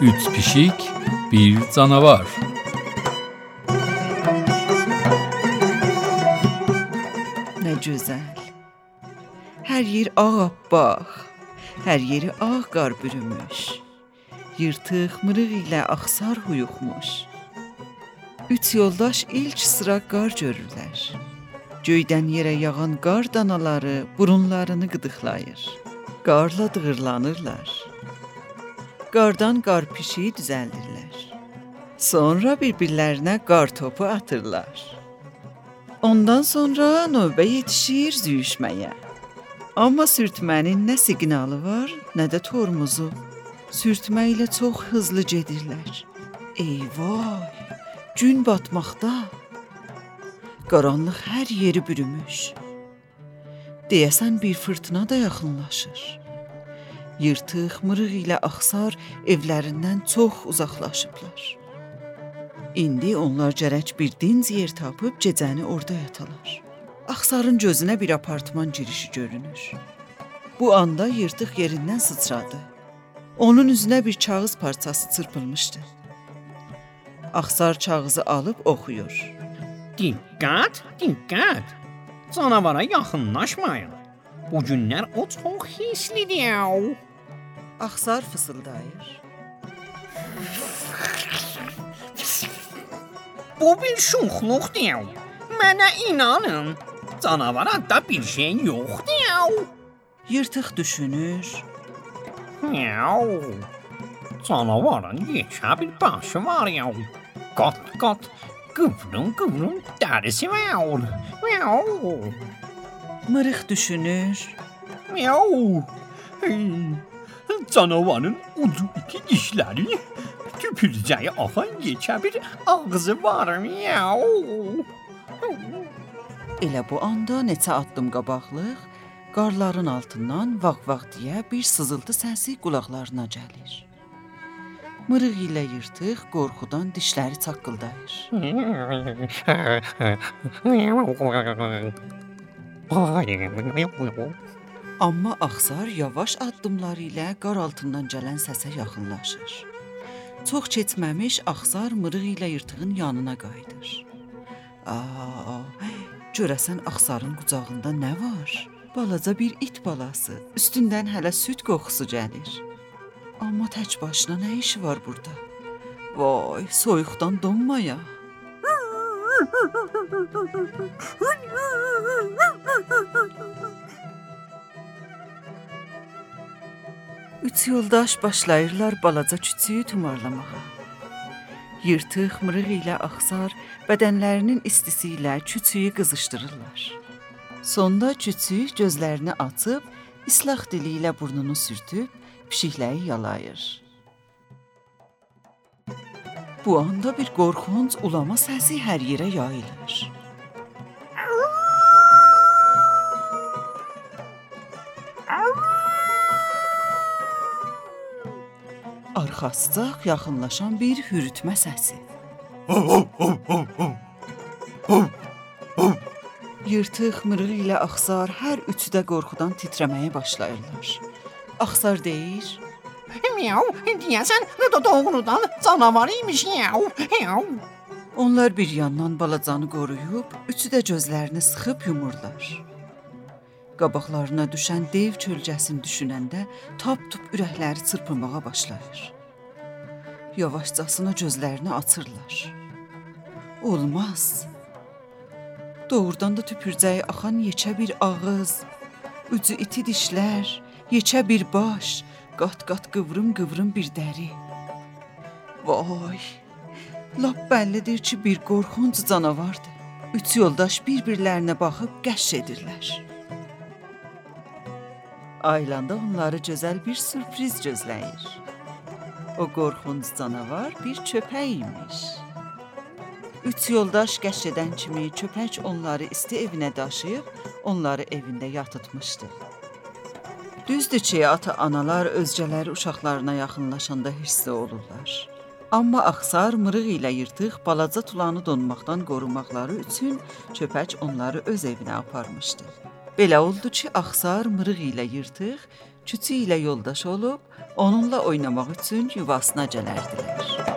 Üç pişik, bir canavar. Nə gözəl. Hər yer ağappaq. Hər yeri ağ qar bürümüş. Yırtıq mırıq ilə axsar huyuxmuş. Üç yoldaş ilk sıra qar görürlər. Göydən yerə yağan qar danaları burunlarını qıdıqlayır. Qarla dığırlanırlar. Qardan qar pişiyi düzəldirlər. Sonra bir-birlərinə qar topu atırlar. Ondan sonra növbə yetişir züyüşməyə. Amma sürtmənin nə siqnalı var, nə də tormozu. Sürtmə ilə çox hızlı gedirlər. Eyvay! Gün batmaqda. Qaranlıq hər yeri bürümüş. Deyəsən bir fırtına da yaxınlaşır. Yırtıq, mırıq ilə axsar evlərindən çox uzaqlaşıblar. İndi onlar gərək bir dinc yer tapıb gecəni orada yatalar. Axsarın gözünə bir apartman girişi görünür. Bu anda yırtıq yerindən sıçradı. Onun üzünə bir kağız parçası çırpılmışdı. Axsar kağızı alıb oxuyur. Diqqət, diqqət. Canavara yaxınlaşmayın. Bu günlər o çox hisslidir. Axsar fısıldayır. Bu bir şuxluqdur. Mənə inanın. Canavara da bir şey yoxdur. Yırtıq düşünür. Miau. Canavarın yekə bir başı var ya. Qat qat. Qıvrım qıvrım dərisi var. Miau. Mırıq düşünür. Miau. Hey, Canavarın ucu iki dişləri, tüpürcəyi axan yekə bir ağzı var. Miau. Elə bu anda neçə addım qabaqlıq qarların altından vaq-vaq deyə bir sızıltı səsi qulaqlarına gəlir. Mırıq ilə yırtıq qorxudan dişləri çaqqıldayır. Amma Axsar yavaş addımları ilə qar altından gələn səsə yaxınlaşır. Çox keçməmiş Axsar mırıq ilə yırtığın yanına qayıdır. Aa, görəsən Axsarın qucağında nə var? Balaca bir it balası. Üstündən hələ süd qoxusu gəlir. Amma tək başına nə işi var burada? Vay, soyuqdan donmaya. Üç yoldaş başlayırlar balaca küçüyü tumarlamağa. Yırtıq, mırıq ilə axsar bədənlərinin istisi ilə küçüyü qızışdırırlar. Sonda küçük gözlərini açıb, islah dili ilə burnunu sürtüb pişikləri yalayır. Bu anda bir qorxunc ulama səsi hər yerə yayılır. Arxasıca yaxınlaşan bir hürütmə səsi. Yırtıq, mırıq ilə axsar hər üçü də qorxudan titrəməyə başlayırlar. Axsar deyir: Miau, deyəsən da doğrudan canavar imiş. Miau. Onlar bir yandan balacanı qoruyub, üçü də gözlərini sıxıb yumurlar. Qabaqlarına düşən dev kölgəsini düşünəndə tap-tup ürəkləri çırpınmağa başlayır. Yavaşcasına gözlərini açırlar. Olmaz. Doğrudan da tüpürcəyi axan yekə bir ağız, ucu iti dişlər, yekə bir baş, qat-qat qıvrım-qıvrım bir dəri. Vay! Lap bəllidir ki, bir qorxunc canavardır. Üç yoldaş bir-birlərinə baxıb qəşş edirlər. Aylanda onları gözəl bir sürpriz gözləyir. O qorxunc canavar bir köpək imiş. Üç yoldaş qəşş edən kimi köpək onları isti evinə daşıyıb, onları evində yatıtmışdı. Düzdür ki, ata-analar özgələri uşaqlarına yaxınlaşanda hissli olurlar. Amma axsar mırıq ilə yırtıq balaca tulanı donmaqdan qorumaqları üçün köpək onları öz evinə aparmışdı. Belə oldu ki, axsar mırıq ilə yırtıq küçü ilə yoldaş olub onunla oynamaq üçün yuvasına cələrdilər.